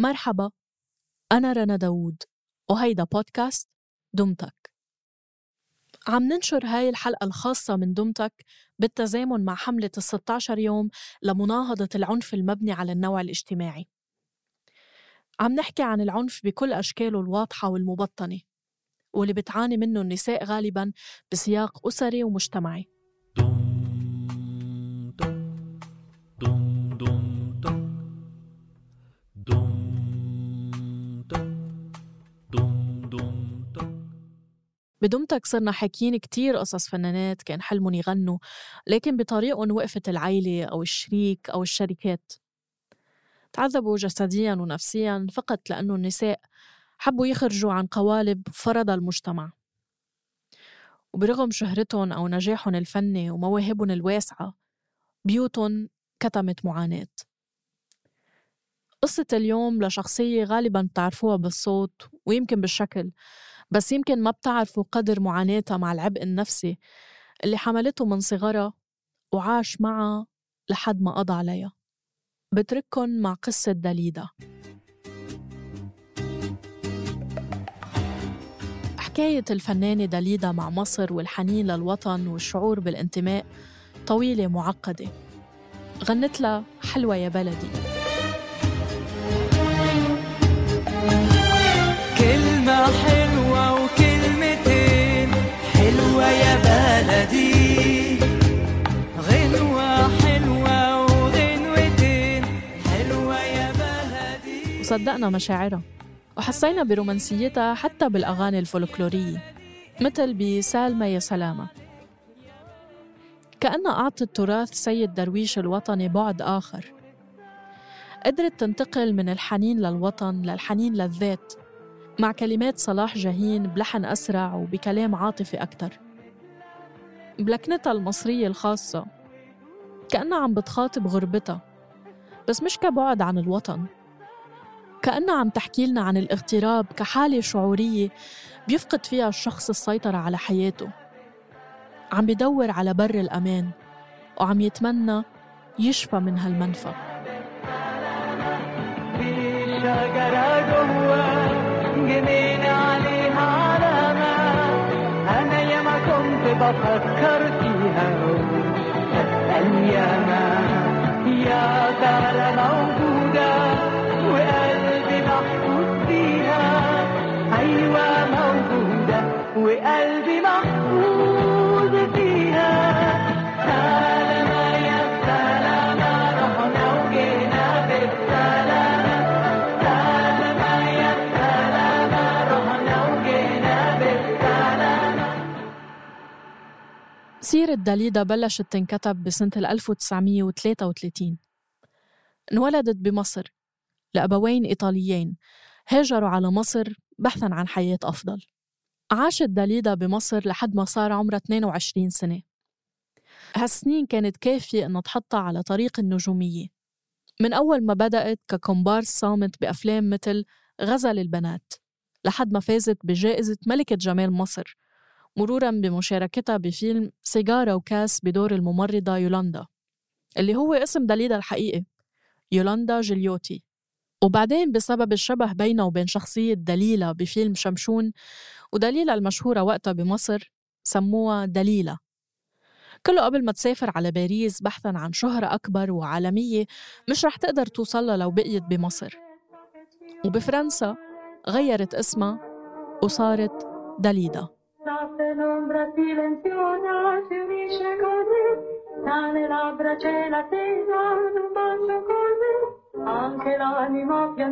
مرحبا أنا رنا داوود وهيدا بودكاست دمتك. عم ننشر هاي الحلقة الخاصة من دمتك بالتزامن مع حملة ال 16 يوم لمناهضة العنف المبني على النوع الاجتماعي. عم نحكي عن العنف بكل أشكاله الواضحة والمبطنة واللي بتعاني منه النساء غالبا بسياق أسري ومجتمعي. بدمتك صرنا حاكيين كتير قصص فنانات كان حلمهم يغنوا. لكن بطريقهم وقفت العيلة أو الشريك أو الشركات. تعذبوا جسديا ونفسيا فقط لأنه النساء حبوا يخرجوا عن قوالب فرضها المجتمع. وبرغم شهرتهم أو نجاحهم الفني ومواهبهم الواسعة بيوتهم كتمت معاناة. قصة اليوم لشخصية غالبا بتعرفوها بالصوت ويمكن بالشكل. بس يمكن ما بتعرفوا قدر معاناتها مع العبء النفسي اللي حملته من صغرها وعاش معها لحد ما قضى عليها. بترككن مع قصة داليدا حكاية الفنانة داليدا مع مصر والحنين للوطن والشعور بالانتماء طويلة معقدة. غنت لها حلوة يا بلدي. كلمة حلوة حلوة يا بلدي. غنوة حلوة وغنوتين. حلوة يا بلدي. وصدقنا مشاعرها. وحسينا برومانسيتها حتى بالأغاني الفولكلورية مثل بسالمة يا سلامة. كأنها أعطت تراث سيد درويش الوطني بعد آخر. قدرت تنتقل من الحنين للوطن للحنين للذات. مع كلمات صلاح جاهين بلحن أسرع وبكلام عاطفي أكتر. بلكنتها المصرية الخاصة كأنها عم بتخاطب غربتها بس مش كبعد عن الوطن. كأنها عم تحكي لنا عن الاغتراب كحالة شعورية بيفقد فيها الشخص السيطرة على حياته. عم بدور على بر الأمان وعم يتمنى يشفى من هالمنفى. شجرة جوا جنين عليها علامة أنا ياما كنت بفكر فيها. أسأل ياما يا ترى موجودة وقلبي محبوس فيها. أيوة موجودة وقلبي سيرة داليدا بلشت تنكتب بسنة 1933 انولدت بمصر لأبوين إيطاليين. هاجروا على مصر بحثاً عن حياة أفضل. عاشت داليدا بمصر لحد ما صار عمرها 22 سنة. هالسنين كانت كافية إنها تحطها على طريق النجومية. من أول ما بدأت ككومبارس صامت بأفلام مثل غزل البنات لحد ما فازت بجائزة ملكة جمال مصر مرورا بمشاركتها بفيلم سيجارة وكاس بدور الممرضة يولاندا اللي هو اسم داليدا الحقيقي يولاندا جليوتي وبعدين بسبب الشبه بينه وبين شخصية دليلة بفيلم شمشون ودليلة المشهورة وقتها بمصر سموها دليلة كله قبل ما تسافر على باريس بحثا عن شهرة أكبر وعالمية مش رح تقدر توصلها لو بقيت بمصر. وبفرنسا غيرت اسمها وصارت notte l'ombra silenziosa si unisce così, tra le labbra c'è la tesa, un bacio così, anche l'anima più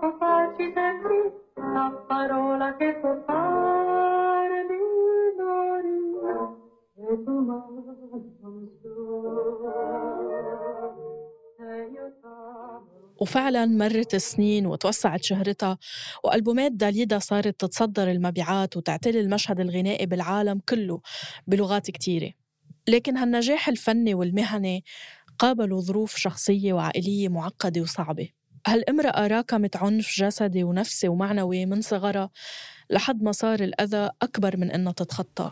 può farci sentire la parola che può fare. وفعلا مرت السنين وتوسعت شهرتها وألبومات داليدا صارت تتصدر المبيعات وتعتلي المشهد الغنائي بالعالم كله بلغات كتيرة. لكن هالنجاح الفني والمهني قابلوا ظروف شخصية وعائلية معقدة وصعبة. هالامرأة راكمت عنف جسدي ونفسي ومعنوي من صغرها لحد ما صار الأذى أكبر من إنها تتخطى.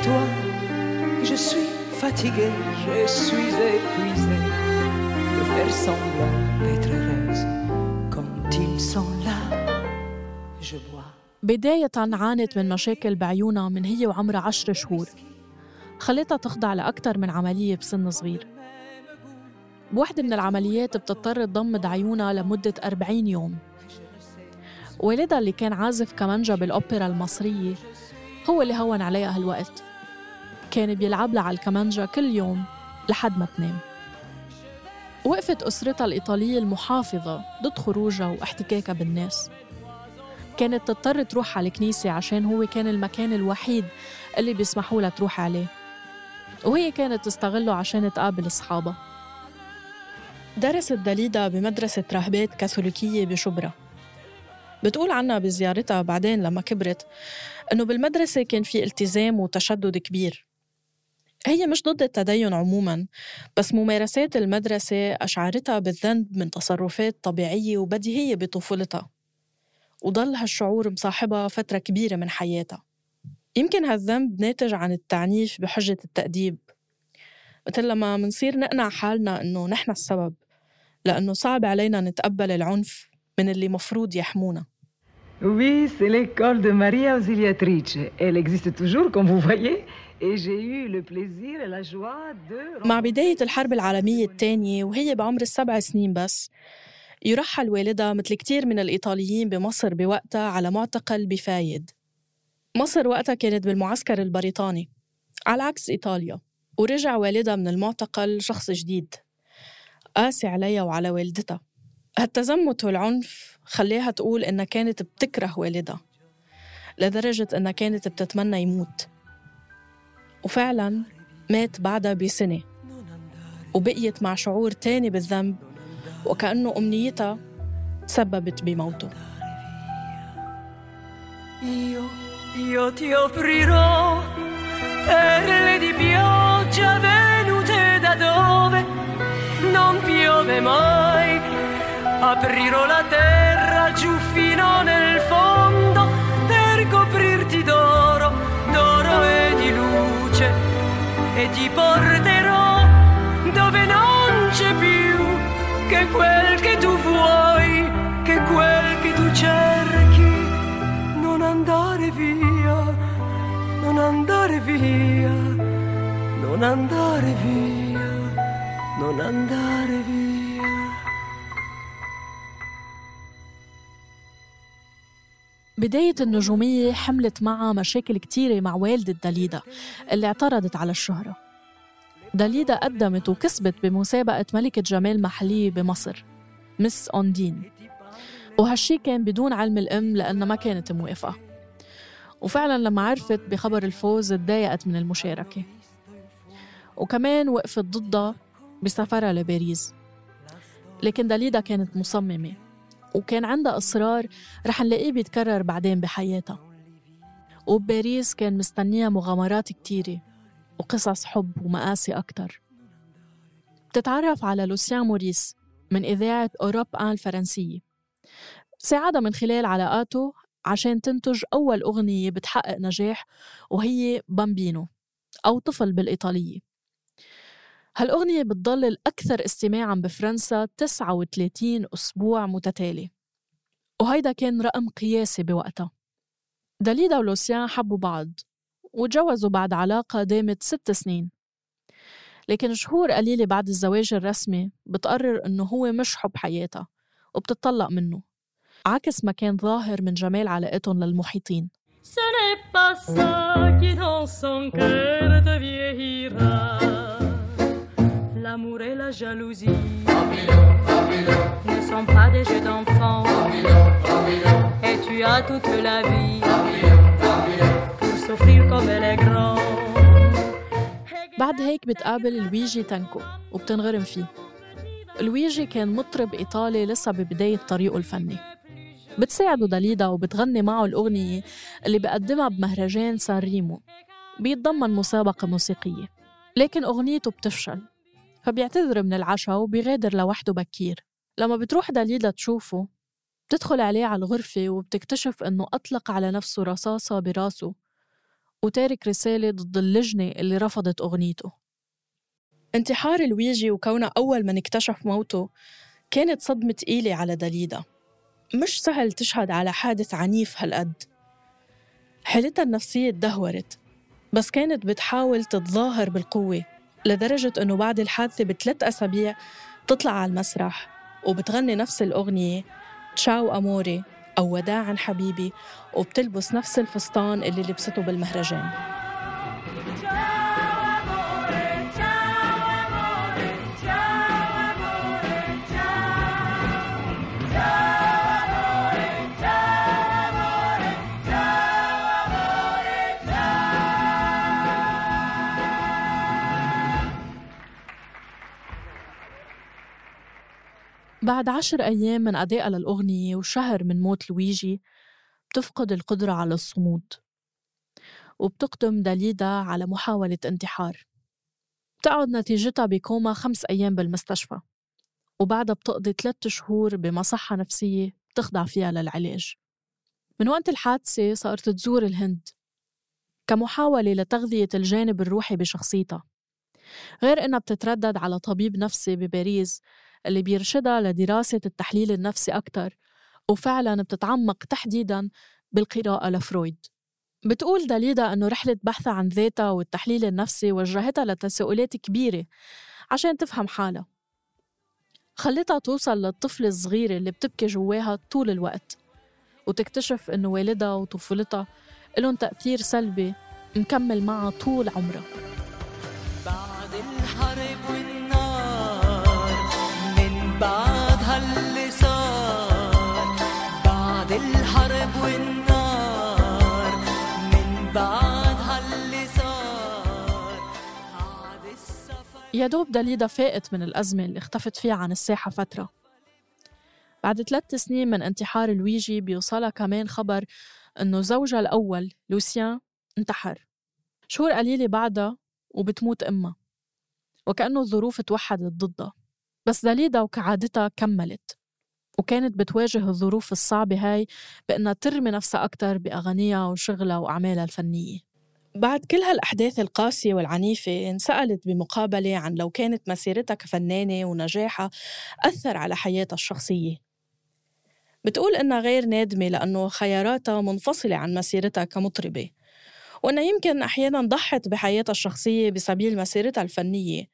Je suis fatiguée, je suis épuisée de faire semblant d'être heureuse quand ils sont là. بداية عانت من مشاكل بعيونها من هي وعمرها عشر شهور. خلتها تخضع لأكثر من عملية بسن صغير. بوحدة من العمليات بتضطر تضمد عيونها لمدة 40 يوم. والدها اللي كان عازف كمانجا بالأوبرا المصرية هو اللي هون عليها هالوقت كان بيلعب لها على الكمانجا كل يوم لحد ما تنام. وقفت أسرتها الإيطالية المحافظة ضد خروجها واحتكاكها بالناس. كانت تضطر تروح على الكنيسة عشان هو كان المكان الوحيد اللي بيسمحوا لها تروح عليه. وهي كانت تستغله عشان تقابل أصحابها. درست داليدا بمدرسة راهبات كاثوليكية بشبرا. بتقول عنها بزيارتها بعدين لما كبرت إنه بالمدرسة كان في التزام وتشدد كبير. هي مش ضد التدين عموما بس ممارسات المدرسة أشعرتها بالذنب من تصرفات طبيعية وبديهية بطفولتها وضل هالشعور مصاحبها فترة كبيرة من حياتها يمكن هالذنب ناتج عن التعنيف بحجة التأديب مثل لما منصير نقنع حالنا إنه نحن السبب لأنه صعب علينا نتقبل العنف من اللي مفروض يحمونا Oui, c'est l'école de Maria Ausiliatrice. Elle existe toujours, comme vous voyez. مع بداية الحرب العالمية الثانية وهي بعمر السبع سنين بس. يرحل والدها مثل كتير من الإيطاليين بمصر بوقتها على معتقل بفايد. مصر وقتها كانت بالمعسكر البريطاني. على عكس إيطاليا ورجع والدها من المعتقل شخص جديد. قاسي عليها وعلى والدتها. هالتزمت والعنف خليها تقول إنها كانت بتكره والدها لدرجة إنها كانت بتتمنى يموت. وفعلا مات بعدها بسنة وبقيت مع شعور تاني بالذنب وكأنه أمنيتها سببت بموته Io, io ti offrirò perle di pioggia venute da dove non piove mai. Aprirò la terra giù fino nel ti porterò dove non c'è più che quel che tu vuoi, che quel che tu cerchi, non andare via, non andare via, non andare via, non andare via. بداية النجومية حملت معها مشاكل كتيرة مع والدة داليدا اللي اعترضت على الشهرة. داليدا قدمت وكسبت بمسابقة ملكة جمال محلية بمصر مس أوندين. وهالشي كان بدون علم الأم لأنها ما كانت موافقة. وفعلا لما عرفت بخبر الفوز تضايقت من المشاركة. وكمان وقفت ضدها بسفرها لباريس. لكن داليدا كانت مصممة. وكان عندها إصرار رح نلاقيه بيتكرر بعدين بحياتها. وبباريس كان مستنيها مغامرات كتيرة وقصص حب ومآسي أكتر. بتتعرف على لوسيان موريس من إذاعة أوروب آن الفرنسية ساعدها من خلال علاقاته عشان تنتج أول أغنية بتحقق نجاح وهي بامبينو أو طفل بالإيطالية. هالأغنية بتضل الأكثر استماعاً بفرنسا 39 أسبوع متتالي وهيدا كان رقم قياسي بوقتها. داليدا ولوسيان حبوا بعض وتجوزوا بعد علاقة دامت ست سنين. لكن شهور قليلة بعد الزواج الرسمي بتقرر إنه هو مش حب حياتها وبتطلق منه عكس ما كان ظاهر من جمال علاقتهم للمحيطين. Ce n'est pas ça qui dans son cœur te vieillira L'amour et la jalousie. Ne sont pas des jeux d'enfants. Et tu as toute la vie. Pour souffrir comme elle est grande بعد هيك بتقابل لويجي تانكو وبتنغرم فيه. لويجي كان مطرب إيطالي لسه ببداية طريقه الفني. بتساعده داليدا وبتغني معه الأغنية اللي بقدمها بمهرجان سان ريمو. بيتضمن مسابقة موسيقية. لكن أغنيته بتفشل. فبيعتذر من العشاء وبيغادر لوحده بكير. لما بتروح داليدا تشوفه بتدخل عليه على الغرفة وبتكتشف إنه أطلق على نفسه رصاصة براسه وتارك رسالة ضد اللجنة اللي رفضت أغنيته. انتحار لويجي وكونه أول من اكتشف موته كانت صدمة تقيلة على داليدا مش سهل تشهد على حادث عنيف هالقد. حالتها النفسية تدهورت بس كانت بتحاول تتظاهر بالقوة. لدرجة أنه بعد الحادثة بثلاث أسابيع تطلع على المسرح وبتغني نفس الأغنية تشاو أموري أو وداعا حبيبي وبتلبس نفس الفستان اللي لبسته بالمهرجان. بعد عشر أيام من أدائها للأغنية وشهر من موت لويجي بتفقد القدرة على الصمود وبتقدم داليدا على محاولة انتحار. بتقعد نتيجتها بكوما خمس أيام بالمستشفى وبعدها بتقضي ثلاثة شهور بمصحة نفسية بتخضع فيها للعلاج. من وقت الحادثة صارت تزور الهند كمحاولة لتغذية الجانب الروحي بشخصيتها غير إنها بتتردد على طبيب نفسي بباريس اللي بيرشدها لدراسة التحليل النفسي أكتر وفعلا بتتعمق تحديدا بالقراءة لفرويد. بتقول داليدا أنه رحلة بحثها عن ذاتها والتحليل النفسي وجهتها لتساؤلات كبيرة عشان تفهم حالها. خلتها توصل للطفل الصغيرة اللي بتبكي جواها طول الوقت وتكتشف أنه والدها وطفولتها لهم تأثير سلبي مكمل معها طول عمرها. بعد الحرب يا دوب داليدا فاقت من الأزمة اللي اختفت فيها عن الساحة فترة. بعد ثلاث سنين من انتحار لويجي بيوصلها كمان خبر إنه زوجها الأول لوسيان انتحر. شهور قليلة بعدها وبتموت أمها. وكأنه الظروف توحدت ضدها. بس داليدا وكعادتها كملت. وكانت بتواجه الظروف الصعبة هاي بأنها ترمي نفسها أكتر بأغانيها وشغلها وأعمالها الفنية. بعد كل هالأحداث القاسية والعنيفة انسألت بمقابلة عن لو كانت مسيرتها كفنانة ونجاحها أثر على حياتها الشخصية. بتقول إنها غير نادمة لأنه خياراتها منفصلة عن مسيرتها كمطربة وإنها يمكن أحيانا ضحت بحياتها الشخصية بسبيل مسيرتها الفنية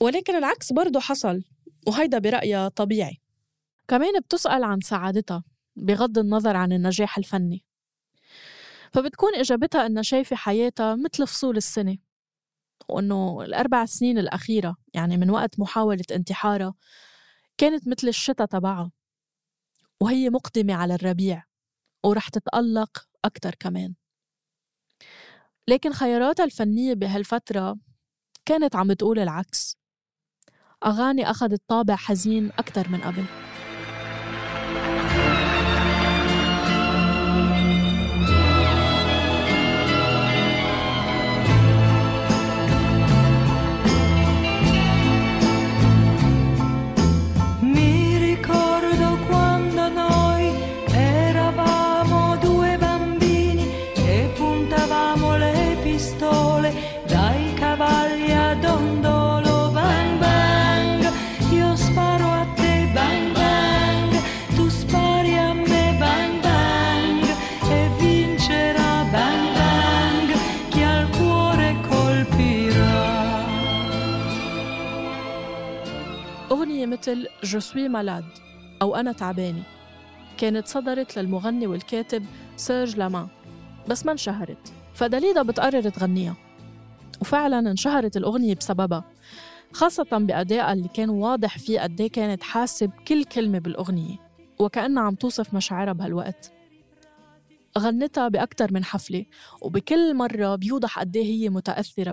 ولكن العكس برضه حصل وهيدا برأيها طبيعي. كمان بتسأل عن سعادتها بغض النظر عن النجاح الفني. فبتكون إجابتها إنها شايفة حياتها مثل فصول السنة وإنه الأربع سنين الأخيرة يعني من وقت محاولة انتحارها كانت مثل الشتاء تبعها وهي مقدمة على الربيع ورح تتألق أكتر كمان. لكن خياراتها الفنية بهالفترة كانت عم بتقول العكس. أغاني أخذت طابع حزين أكثر من قبل. مثل سوي مالاد أو أنا تعبانة كانت صدرت للمغني والكاتب سيرج لامان بس ما انشهرت. فداليدا بتقرر تغنيها. وفعلا انشهرت الأغنية بسببها خاصة بأدائها اللي كان واضح فيه قد إيه كانت حاسة بكل كلمة بالأغنية وكأنها عم توصف مشاعرها بهالوقت. غنتها بأكثر من حفلة وبكل مرة بيوضح قد إيه هي متأثرة.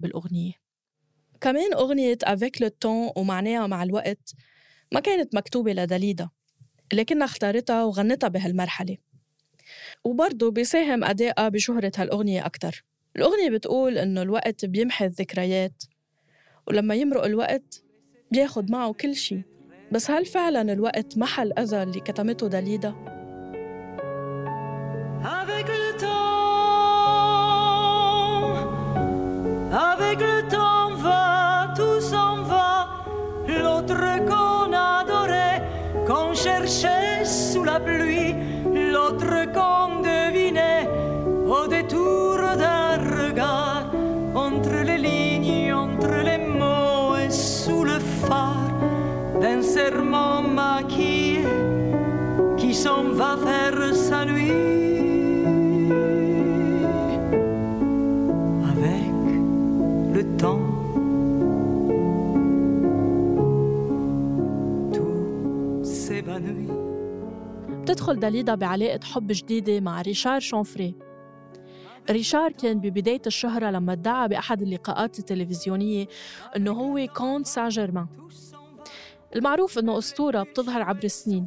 بالأغنية. كمان أغنية أفيك لو تون ومعناها مع الوقت ما كانت مكتوبة لداليدا لكنها اختارتها وغنتها بهالمرحلة. وبرضه بيساهم أدائها بشهرة هالأغنية أكتر. الأغنية بتقول إنه الوقت بيمحي الذكريات ولما يمرق الوقت بياخد معه كل شي. بس هل فعلا الوقت محى الأذى اللي كتمته داليدا؟ Love. بتدخل داليدا بعلاقة حب جديدة مع ريشار شونفري. ريشار كان ببداية الشهرة لما ادعى بأحد اللقاءات التلفزيونية أنه هو كونت سان جيرمان المعروف أنه أسطورة بتظهر عبر السنين.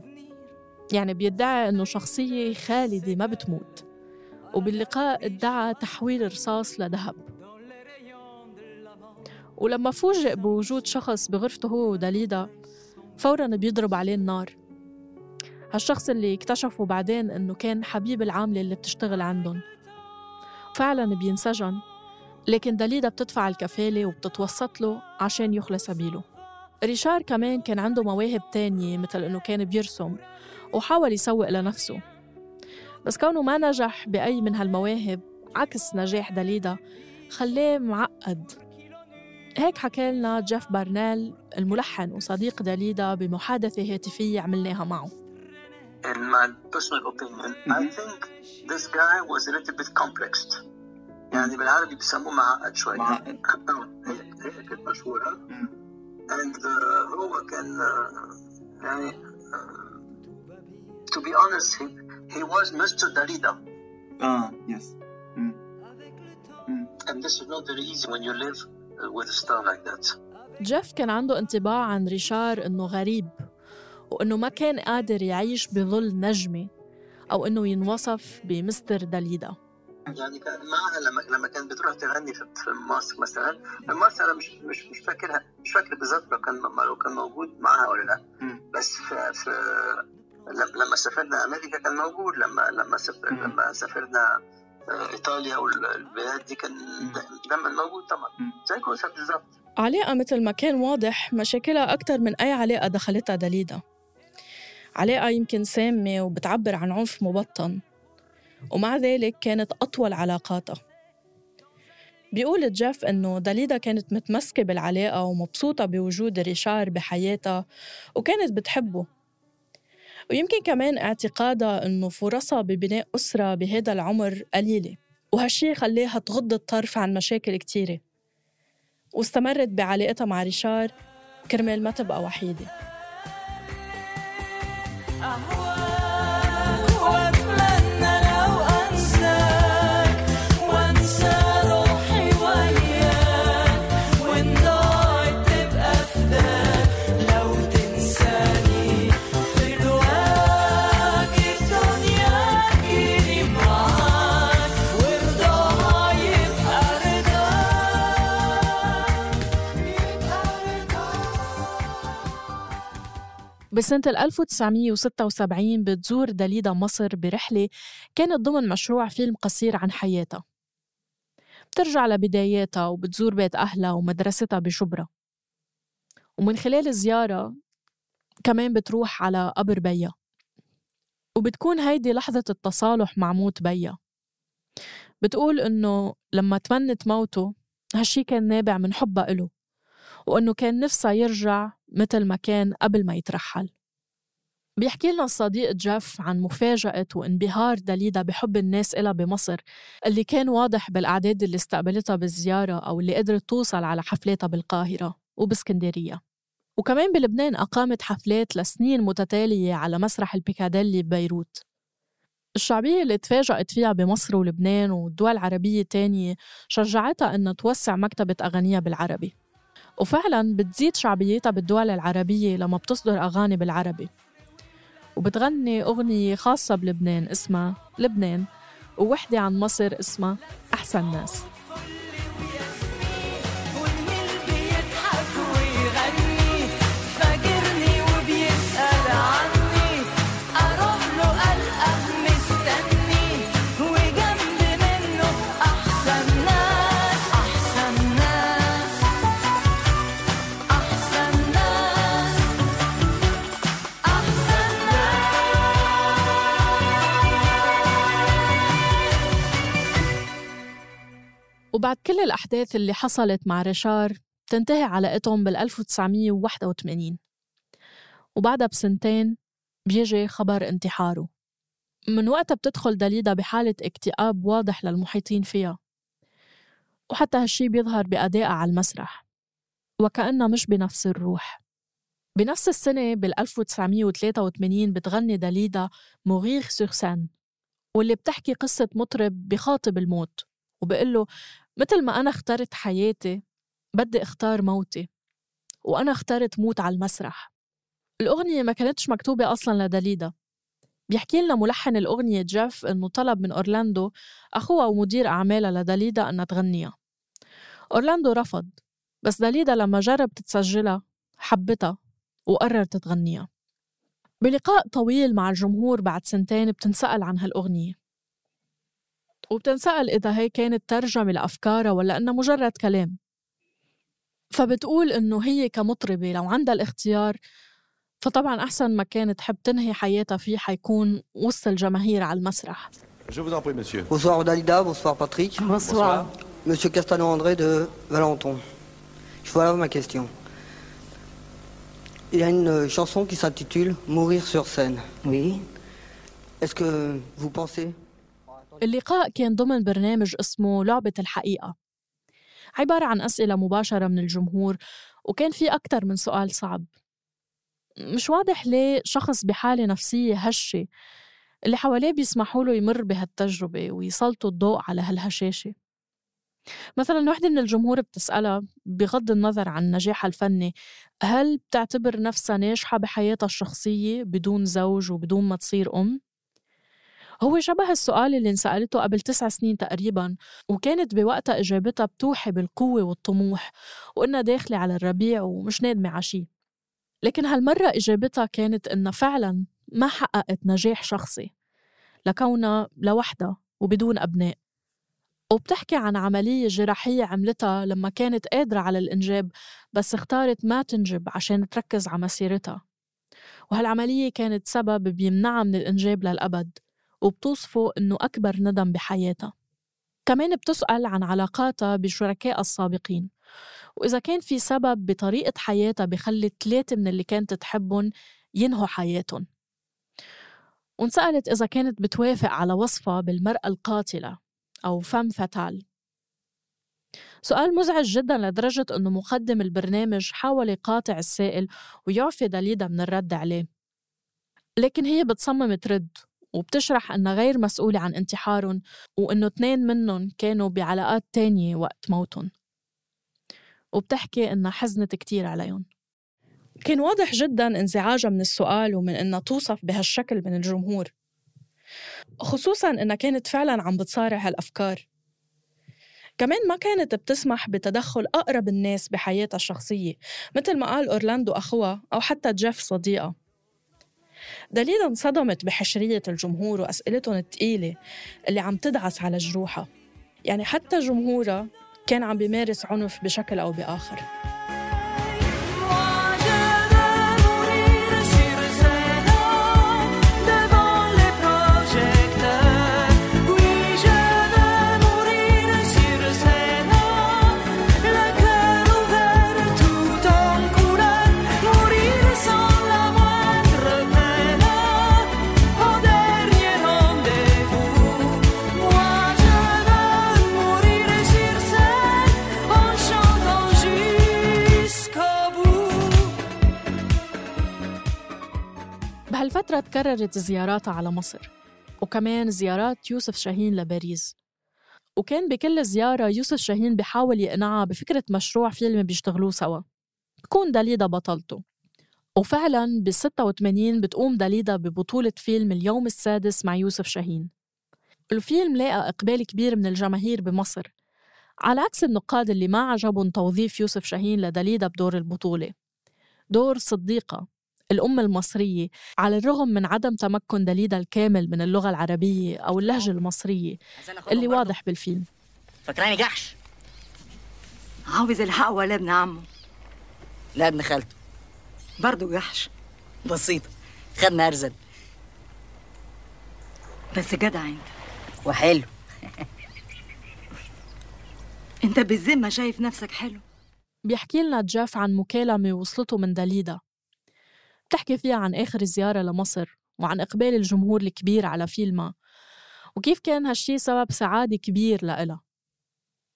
يعني بيدعي أنه شخصية خالدة ما بتموت. وباللقاء ادعى تحويل الرصاص لذهب. ولما فوجئ بوجود شخص بغرفته هو وداليدا فورا بيضرب عليه النار. هالشخص اللي اكتشفوا بعدين إنه كان حبيب العاملة اللي بتشتغل عندهم. فعلا بينسجن لكن داليدا بتدفع الكفالة وبتتوسط له عشان يخلى سبيله. ريشار كمان كان عنده مواهب تانية مثل إنه كان بيرسم وحاول يسوق لنفسه. بس كونه ما نجح بأي من هالمواهب عكس نجاح داليدا خلاه معقد. هيك حكى لنا جيف بارنيل الملحن وصديق داليدا بمحادثة هاتفية عملناها معه. in my personal opinion, I think this guy was a little bit complexed. يعني بالعربي بيسموه معقد شوية. معقد. آه، هي هي كانت مشهورة. And uh, هو كان uh, يعني uh, to be honest, he, he was Mr. Dalida. اه يس And this is not very easy when you live uh, with a star like that. جيف كان عنده انطباع عن ريشار إنه غريب وإنه ما كان قادر يعيش بظل نجمة أو إنه ينوصف بمستر داليدا. يعني كان معها لما لما كانت بتروح تغني في مصر مثلا في مصر أنا مش مش مش فاكرها مش فاكر بالظبط لو كان لو كان موجود معاها ولا لأ. بس في, في لما لما سافرنا أمريكا كان موجود لما لما سافر. لما سافرنا آه، إيطاليا والبلاد دي كان دايما موجود طبعا. زي كوسا بالظبط. علاقة مثل ما كان واضح مشاكلها أكثر من أي علاقة دخلتها داليدا. علاقة يمكن سامة وبتعبر عن عنف مبطن. ومع ذلك كانت أطول علاقاتها. بيقول جيف إنه داليدا كانت متمسكة بالعلاقة ومبسوطة بوجود ريشار بحياتها وكانت بتحبه. ويمكن كمان اعتقادها إنه فرصها ببناء أسرة بهذا العمر قليلة وهالشي خليها تغض الطرف عن مشاكل كتيرة. واستمرت بعلاقتها مع ريشار كرمال ما تبقى Uh-huh. بسنة 1976 بتزور داليدا مصر برحلة كانت ضمن مشروع فيلم قصير عن حياتها. بترجع لبداياتها وبتزور بيت أهلها ومدرستها بشبرا. ومن خلال الزيارة كمان بتروح على قبر بيا. وبتكون هيدي لحظة التصالح مع موت بيا. بتقول إنه لما تمنت موته هالشي كان نابع من حبها إله. وإنه كان نفسها يرجع مثل ما كان قبل ما يترحل. بيحكي لنا الصديق جيف عن مفاجأة وانبهار داليدا بحب الناس إلها بمصر اللي كان واضح بالأعداد اللي استقبلتها بالزيارة أو اللي قدرت توصل على حفلاتها بالقاهرة وباسكندرية. وكمان بلبنان أقامت حفلات لسنين متتالية على مسرح البيكاديلي ببيروت. الشعبية اللي تفاجأت فيها بمصر ولبنان والدول العربية التانية شجعتها أنها توسع مكتبة أغانيها بالعربي. وفعلا بتزيد شعبيتها بالدول العربية لما بتصدر أغاني بالعربي. وبتغني أغنية خاصة بلبنان اسمها لبنان ووحدة عن مصر اسمها أحسن ناس. وبعد كل الأحداث اللي حصلت مع ريشار تنتهي علاقتهم بال 1981 وبعدها بسنتين بيجي خبر انتحاره. من وقتها بتدخل داليدا بحالة اكتئاب واضح للمحيطين فيها. وحتى هالشي بيظهر بأدائها على المسرح. وكأنها مش بنفس الروح. بنفس السنة بال 1983 بتغني داليدا موغيغ سور سان واللي بتحكي قصة مطرب بخاطب الموت وبقول له مثل ما أنا اخترت حياتي بدي أختار موتي وأنا اخترت موت على المسرح. الأغنية ما كانتش مكتوبة أصلا لداليدا بيحكي لنا ملحن الأغنية جيف إنه طلب من أورلاندو أخوها ومدير أعمالها لداليدا أنها تغنيها. أورلاندو رفض بس داليدا لما جربت تسجلها حبتها وقررت تغنيها. بلقاء طويل مع الجمهور بعد سنتين بتنسأل عن هالأغنية. وبتنسأل إذا هي كانت ترجمة لأفكارها ولا إنها مجرد كلام فبتقول إنه هي كمطربة لو عندها الاختيار فطبعا أحسن مكان تحب تنهي حياتها فيه حيكون وسط الجماهير على المسرح Je vous en prie, monsieur. Bonsoir Dalida, bonsoir Patrick. Bonsoir. Monsieur Castano-André de Valenton. Voilà ma question. Il y a une chanson qui s'intitule Mourir sur scène. Oui. Est-ce que vous pensez اللقاء كان ضمن برنامج اسمه لعبة الحقيقة. عبارة عن أسئلة مباشرة من الجمهور وكان في أكثر من سؤال صعب. مش واضح ليه شخص بحالة نفسية هشة اللي حواليه بيسمحوا له يمر بهالتجربة ويسلطوا الضوء على هالهشاشة. مثلا وحدة من الجمهور بتسألها بغض النظر عن نجاحها الفني هل بتعتبر نفسها ناجحة بحياتها الشخصية بدون زوج وبدون ما تصير أم؟ هو شبه السؤال اللي انسألته قبل تسع سنين تقريبا وكانت بوقتها إجابتها بتوحي بالقوة والطموح وإنها داخلة على الربيع ومش نادمة عشي لكن هالمرة إجابتها كانت إنها فعلا ما حققت نجاح شخصي لكونها لوحدها وبدون أبناء. وبتحكي عن عملية جراحية عملتها لما كانت قادرة على الإنجاب بس اختارت ما تنجب عشان تركز على مسيرتها. وهالعملية كانت سبب بيمنعها من الإنجاب للأبد. وبتوصفه إنه أكبر ندم بحياتها. كمان بتسأل عن علاقاتها بشركائها السابقين وإذا كان في سبب بطريقة حياتها بخلي ثلاثة من اللي كانت تحبهم ينهوا حياتهم. وانسألت إذا كانت بتوافق على وصفها بالمرأة القاتلة أو فم فتال سؤال مزعج جدا لدرجة أنه مقدم البرنامج حاول يقاطع السائل ويعفي داليدا من الرد عليه. لكن هي بتصمم ترد. وبتشرح أنها غير مسؤولة عن انتحارهم وأنه اثنين منهم كانوا بعلاقات تانية وقت موتهم. وبتحكي أنها حزنت كتير عليهم. كان واضح جدا انزعاجها من السؤال ومن أنها توصف بهالشكل من الجمهور. خصوصا أنها كانت فعلا عم بتصارع هالأفكار. كمان ما كانت بتسمح بتدخل أقرب الناس بحياتها الشخصية مثل ما قال أورلاندو أخوها أو حتى جيف صديقها. دليلا انصدمت بحشرية الجمهور وأسئلتهم الثقيلة اللي عم تدعس على جروحها. يعني حتى جمهورها كان عم بيمارس عنف بشكل أو بآخر. تكررت زياراتها على مصر وكمان زيارات يوسف شاهين لباريس. وكان بكل زيارة يوسف شاهين بحاول يقنعها بفكرة مشروع فيلم بيشتغلوه سوا. تكون داليدا بطلته. وفعلا ب 86 بتقوم داليدا ببطولة فيلم اليوم السادس مع يوسف شاهين. الفيلم لاقى إقبال كبير من الجماهير بمصر على عكس النقاد اللي ما عجبهم توظيف يوسف شاهين لداليدا بدور البطولة. دور صديقة. الأم المصرية على الرغم من عدم تمكن دليدا الكامل من اللغة العربية أو اللهجة المصرية اللي واضح بالفيلم. فكراني جحش؟ عاوز الحق ولا ابن عمه. لا ابن خالته. برضه جحش. بسيطة خدنا أرزل بس جدع انت. وحلو. انت بالذمة شايف نفسك حلو. بيحكي لنا جاف عن مكالمة وصلته من داليدا بتحكي فيها عن آخر زيارة لمصر وعن إقبال الجمهور الكبير على فيلمها وكيف كان هالشي سبب سعادة كبير لإلها؟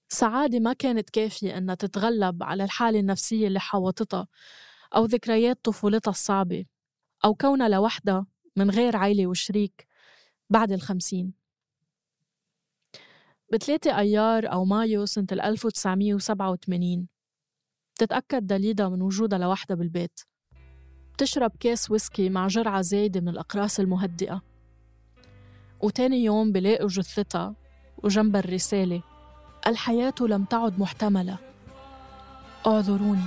سعادة ما كانت كافية إنها تتغلب على الحالة النفسية اللي حاوطتها أو ذكريات طفولتها الصعبة أو كونها لوحدها من غير عيلة وشريك بعد الخمسين. بثلاثة أيار أو مايو سنة 1987 بتتأكد داليدا من وجودها لوحدها بالبيت. بتشرب كاس ويسكي مع جرعة زايدة من الأقراص المهدئة. وتاني يوم بلاقوا جثتها وجنبها الرسالة الحياة لم تعد محتملة. اعذروني.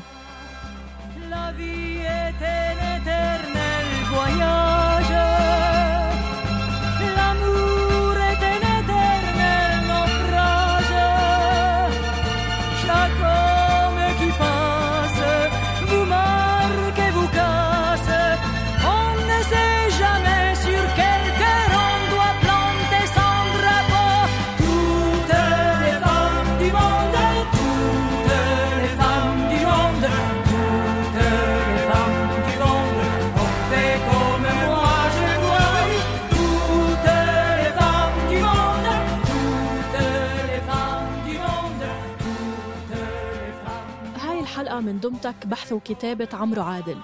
من دمتك بحث وكتابة عمرو عادل.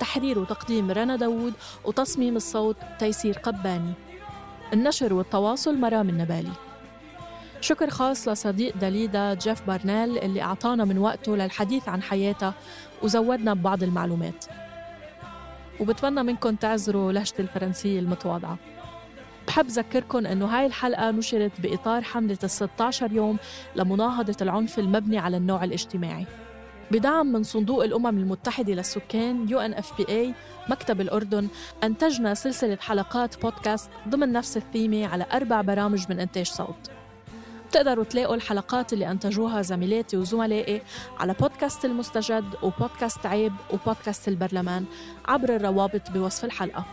تحرير وتقديم رنا داوود وتصميم الصوت تيسير قباني. النشر والتواصل مرام النبالي. شكر خاص لصديق داليدا جيف بارنيل اللي أعطانا من وقته للحديث عن حياتها وزودنا ببعض المعلومات. وبتمنى منكم تعذروا لهجتي الفرنسية المتواضعة. بحب ذكركم أنه هاي الحلقة نشرت بإطار حملة ال 16 يوم لمناهضة العنف المبني على النوع الاجتماعي. بدعم من صندوق الأمم المتحدة للسكان UNFPA مكتب الأردن. أنتجنا سلسلة حلقات بودكاست ضمن نفس الثيمة على أربع برامج من إنتاج صوت. بتقدروا تلاقوا الحلقات اللي أنتجوها زميلاتي وزملائي على بودكاست المستجد وبودكاست عيب وبودكاست البرلمان عبر الروابط بوصف الحلقة.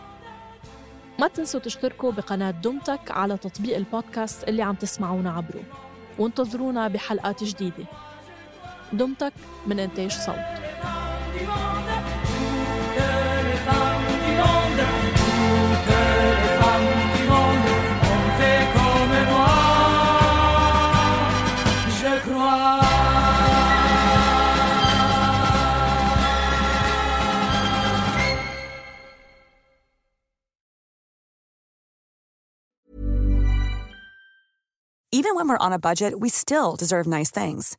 ما تنسوا تشتركوا بقناة دمتك على تطبيق البودكاست اللي عم تسمعونا عبره. وانتظرونا بحلقات جديدة. دمتك من إنتاج صوت Even when we're on a budget, we still deserve nice things.